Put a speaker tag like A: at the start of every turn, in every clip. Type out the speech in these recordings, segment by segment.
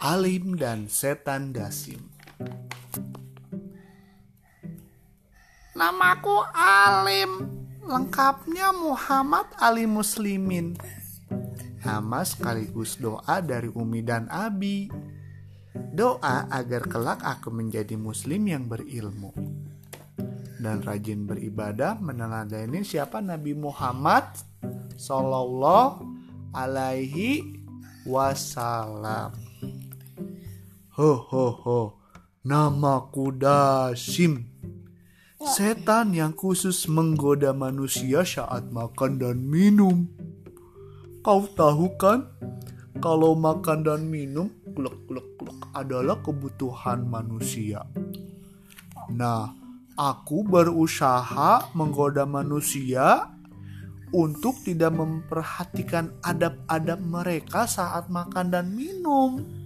A: Alim dan Setan Dasim. Namaku Alim. Lengkapnya Muhammad Ali Muslimin. Nama sekaligus doa dari Umi dan Abi. Doa agar kelak aku menjadi muslim yang berilmu. Dan rajin beribadah meneladani siapa Nabi Muhammad Sallallahu Alaihi Wasallam. Ho ho ho, namaku Dasim. Setan yang khusus menggoda manusia saat makan dan minum. Kau tahu kan, kalau makan dan minum, gluk gluk gluk adalah kebutuhan manusia. Nah, aku berusaha menggoda manusia untuk tidak memperhatikan adab-adab mereka saat makan dan minum.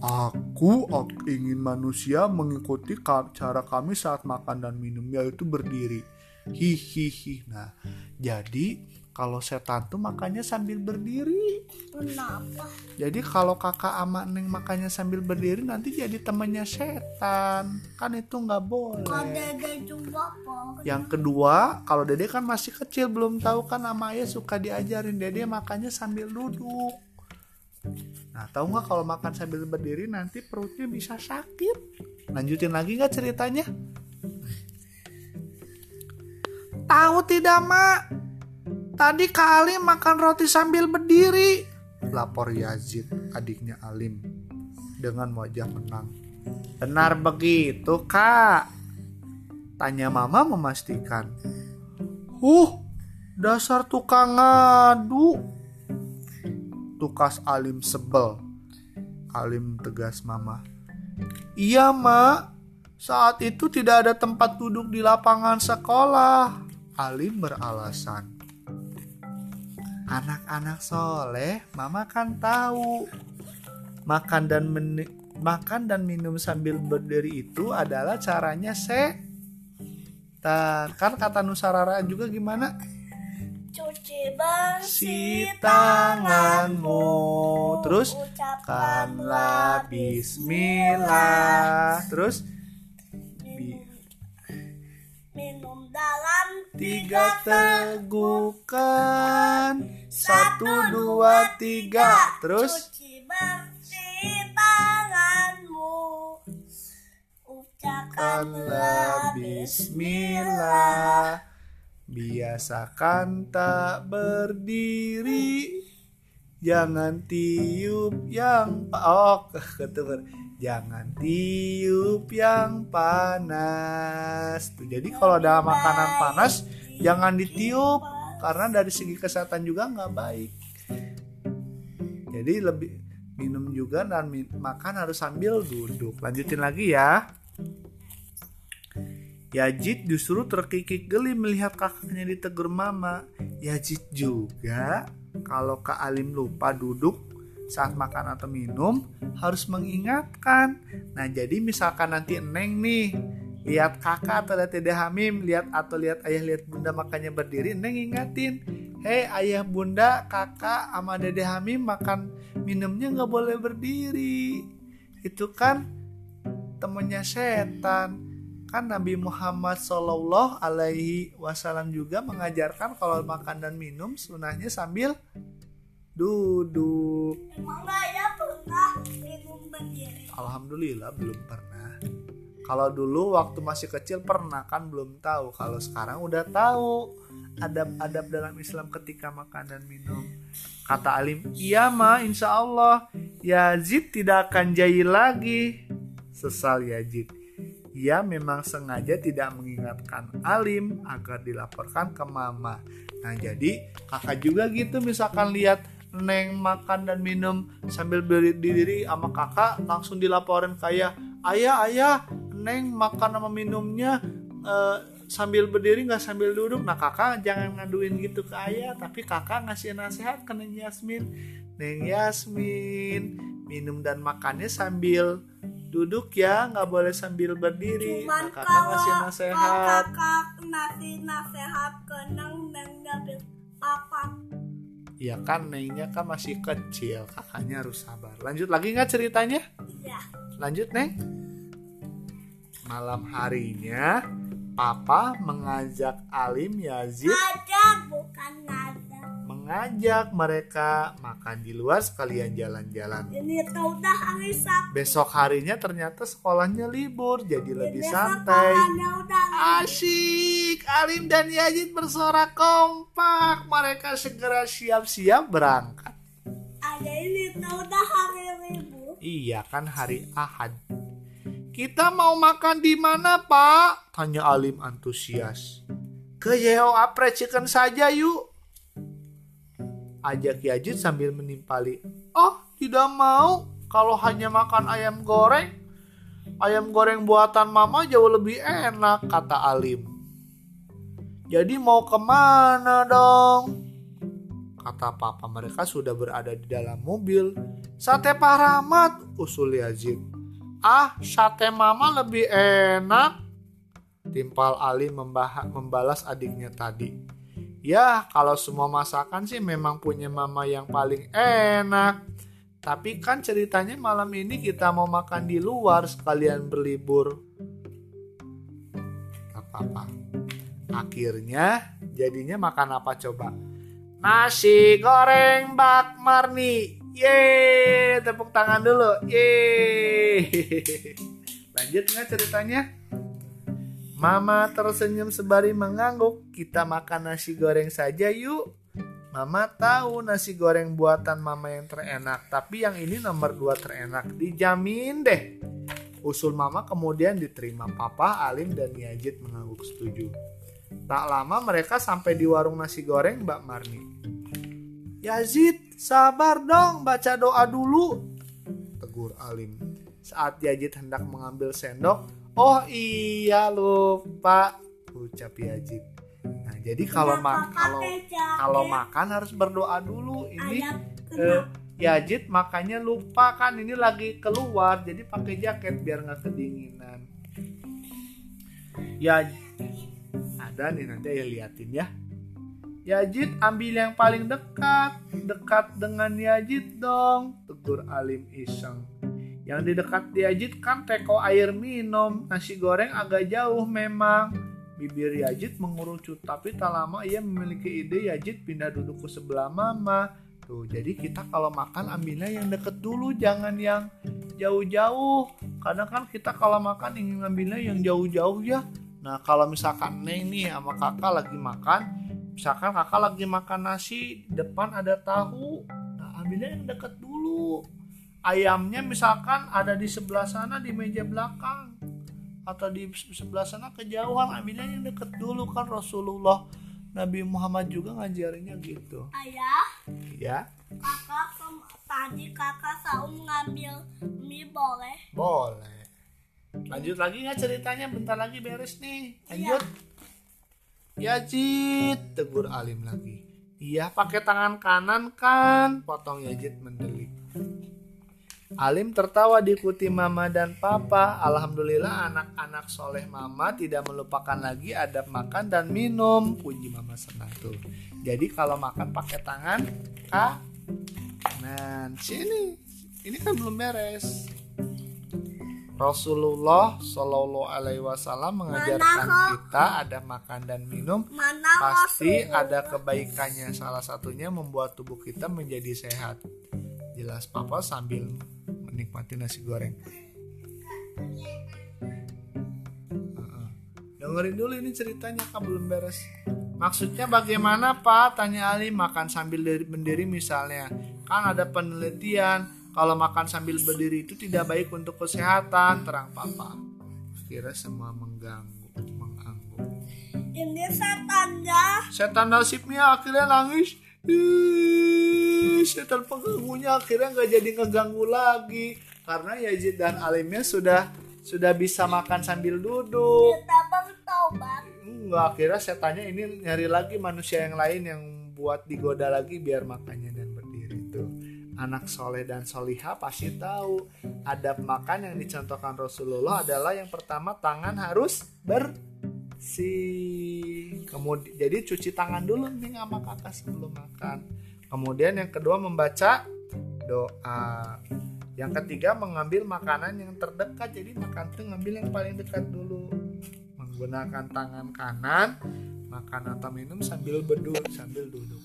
A: Aku ingin manusia mengikuti cara kami saat makan dan minum, yaitu berdiri. Hihihi. Nah, jadi kalau setan tuh makannya sambil berdiri.
B: Kenapa?
A: Jadi kalau kakak ama neng makannya sambil berdiri nanti jadi temannya setan. Kan itu nggak boleh.
B: Kalau dede juga?
A: Yang kedua, kalau dede kan masih kecil belum tahu kan ama ayah suka diajarin dede makannya sambil duduk. Nah, tahu nggak kalau makan sambil berdiri nanti perutnya bisa sakit. Lanjutin lagi nggak ceritanya? Tahu tidak, Mak? Tadi Kak Alim makan roti sambil berdiri. Lapor Yazid, adiknya Alim, dengan wajah menang. Benar begitu, Kak. Tanya Mama memastikan. Huh, dasar tukang ngadu. Tukas Alim sebel. Alim tegas Mama. Iya, Mak. Saat itu tidak ada tempat duduk di lapangan sekolah. Alim beralasan. Anak-anak soleh, Mama kan tahu. Makan dan meni- makan dan minum sambil berdiri itu adalah caranya se. Kan kata Nusarara juga gimana?
B: Cuci
A: Si
B: bersih
A: tanganmu. Terus?
B: Ucapkanlah
A: kanlah bismillah. Terus? Bi-
B: minum dalam
A: tiga tegukan. Satu, dua, tiga. Terus?
B: Cuci bersih tanganmu.
A: Kanlah
B: ucapkanlah
A: bismillah Biasakan tak berdiri. Jangan tiup yang Oh ketuker Jangan tiup yang panas. Tuh, Jadi kalau ada makanan panas Jangan ditiup. Karena dari segi kesehatan juga nggak baik. Jadi lebih minum juga dan makan harus sambil duduk. Lanjutin lagi ya Yazid justru terkikik geli melihat kakaknya ditegur mama. Yazid juga kalau Kak Alim lupa duduk saat makan atau minum harus mengingatkan. Nah jadi misalkan nanti Neng nih lihat kakak atau lihat Dede Hamim lihat atau lihat ayah lihat bunda makannya berdiri Neng ingatin Hei ayah bunda kakak sama Dede Hamim makan minumnya nggak boleh berdiri itu kan temennya setan kan Nabi Muhammad Shallallahu Alaihi Wasallam juga mengajarkan kalau makan dan minum sunahnya sambil duduk.
B: emang ya pernah minum berdiri
A: Alhamdulillah belum pernah. Kalau dulu waktu masih kecil pernah kan belum tahu. Kalau sekarang udah tahu adab-adab dalam Islam ketika makan dan minum. Kata Alim, iya ma, insya Allah Yazid tidak akan jahil lagi. Sesal Yazid. Ia memang sengaja tidak mengingatkan Alim agar dilaporkan ke mama. Nah jadi kakak juga gitu misalkan lihat Neng makan dan minum sambil berdiri sama kakak langsung dilaporin kayak ayah ayah Neng makan sama minumnya eh, sambil berdiri nggak sambil duduk nah kakak jangan ngaduin gitu ke ayah tapi kakak ngasih nasihat ke Neng Yasmin Neng Yasmin minum dan makannya sambil duduk ya nggak boleh sambil berdiri.
B: Cuman
A: nah,
B: kalau
A: ngasih
B: kalau
A: nasihat
B: kakak ngasih nasihat ke neng neng nggak bil- apa
A: ya kan nengnya kan masih kecil kakaknya harus sabar. Lanjut lagi nggak ceritanya?
B: Ya.
A: lanjut neng. Malam harinya papa mengajak Alim Yazid
B: bukan ngajak.
A: mereka makan di luar sekalian jalan-jalan
B: Ini tuh udah hari Sabtu.
A: besok harinya ternyata sekolahnya libur jadi lebih
B: Besok
A: santai Asyik, Alim dan Yazid bersorak kompak. Mereka segera siap-siap berangkat.
B: ada ini udah hari libur.
A: Iya kan hari Ahad. Kita mau makan di mana, Pak? Tanya Alim antusias. Ke Yeo Apre Chicken saja yuk. Ajak Yazid sambil menimpali. Oh, tidak mau. Kalau hanya makan ayam goreng, ayam goreng buatan mama jauh lebih enak, kata Alim. Jadi mau ke mana dong? Kata papa mereka sudah berada di dalam mobil. Sate Pak Rahmat, usul Yazid. Ah, sate mama lebih enak. Timpal Ali membalas adiknya tadi. Ya, kalau semua masakan sih memang punya mama yang paling enak. Tapi kan ceritanya malam ini kita mau makan di luar sekalian berlibur. Apa-apa. Akhirnya jadinya makan apa coba? Nasi goreng Bak Marni. Yeay, tepuk tangan dulu. Yeay. Lanjut nggak ceritanya? Mama tersenyum sebari mengangguk. Kita makan nasi goreng saja yuk. Mama tahu nasi goreng buatan mama yang terenak, tapi yang ini nomor dua terenak. Dijamin deh. Usul mama kemudian diterima papa, Alim, dan Yazid mengangguk setuju. Tak lama mereka sampai di warung nasi goreng Mbak Marni. Yazid, sabar dong, baca doa dulu. Tegur Alim. Saat Yazid hendak mengambil sendok, oh iya lupa, ucap Yazid. Nah, jadi kalau kalau kalau makan harus berdoa dulu. Ini eh? Yazid makanya lupa kan ini lagi keluar, jadi pakai jaket biar nggak kedinginan. Ya ada nih nanti ya liatin ya. Yazid ambil yang paling dekat, dekat dengan Yazid dong, tegur Alim iseng. Yang di dekat Yazid kan teko air minum, nasi goreng agak jauh memang. Bibir Yazid mengerucut, tapi tak lama ia memiliki ide Yazid pindah duduk ke sebelah mama. Tuh, jadi kita kalau makan ambilnya yang deket dulu, jangan yang jauh-jauh. Karena kan kita kalau makan ingin ngambilnya yang jauh-jauh ya. Nah, kalau misalkan Neng nih sama kakak lagi makan, misalkan kakak lagi makan nasi, depan ada tahu. Nah, ambilnya yang deket dulu. Ayamnya misalkan ada di sebelah sana di meja belakang. Atau di sebelah sana kejauhan ambilnya yang deket dulu kan Rasulullah. Nabi Muhammad juga ngajarinnya gitu.
B: Ayah,
A: ya.
B: kakak tadi kakak Saum ngambil mie boleh.
A: boleh. Lanjut lagi nggak ceritanya? Bentar lagi beres nih. Lanjut. Yazid tegur Alim lagi. Iya pakai tangan kanan kan. Potong Yazid mendelik Alim tertawa diikuti mama dan papa. Alhamdulillah anak-anak soleh mama tidak melupakan lagi adab makan dan minum. Puji mama senang tuh. Jadi kalau makan pakai tangan kanan. Sini. Ini kan belum beres. Rasulullah Shallallahu Alaihi Wasallam mengajarkan
B: Mana,
A: kita ada makan dan minum
B: Mana
A: pasti
B: Rasulullah?
A: ada kebaikannya. Salah satunya membuat tubuh kita menjadi sehat. Jelas papa sambil menikmati nasi goreng. Heeh. Dengerin dulu ini ceritanya kan belum beres. Maksudnya bagaimana Pak? Tanya Ali makan sambil berdiri misalnya. Kan ada penelitian kalau makan sambil berdiri itu tidak baik untuk kesehatan. Terang Papa. Kira semua mengganggu, mengangguk.
B: Ini setannya.
A: Setan nasibnya akhirnya nangis. Setan pengganggunya akhirnya nggak jadi ngeganggu lagi karena Yazid dan Alimnya sudah sudah bisa makan sambil duduk. Enggak, akhirnya setannya ini nyari lagi manusia yang lain yang buat digoda lagi biar makannya dan berdiri itu. Anak soleh dan soliha pasti tahu adab makan yang dicontohkan Rasulullah adalah yang pertama tangan harus bersih. Kemudian jadi cuci tangan dulu nih sama kakak sebelum makan. Kemudian yang kedua membaca doa. Yang ketiga mengambil makanan yang terdekat. Jadi makan tuh ngambil yang paling dekat dulu. Menggunakan tangan kanan makan atau minum sambil berdua sambil duduk.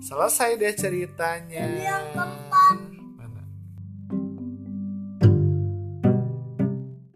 A: Selesai deh ceritanya.
B: Yang keempat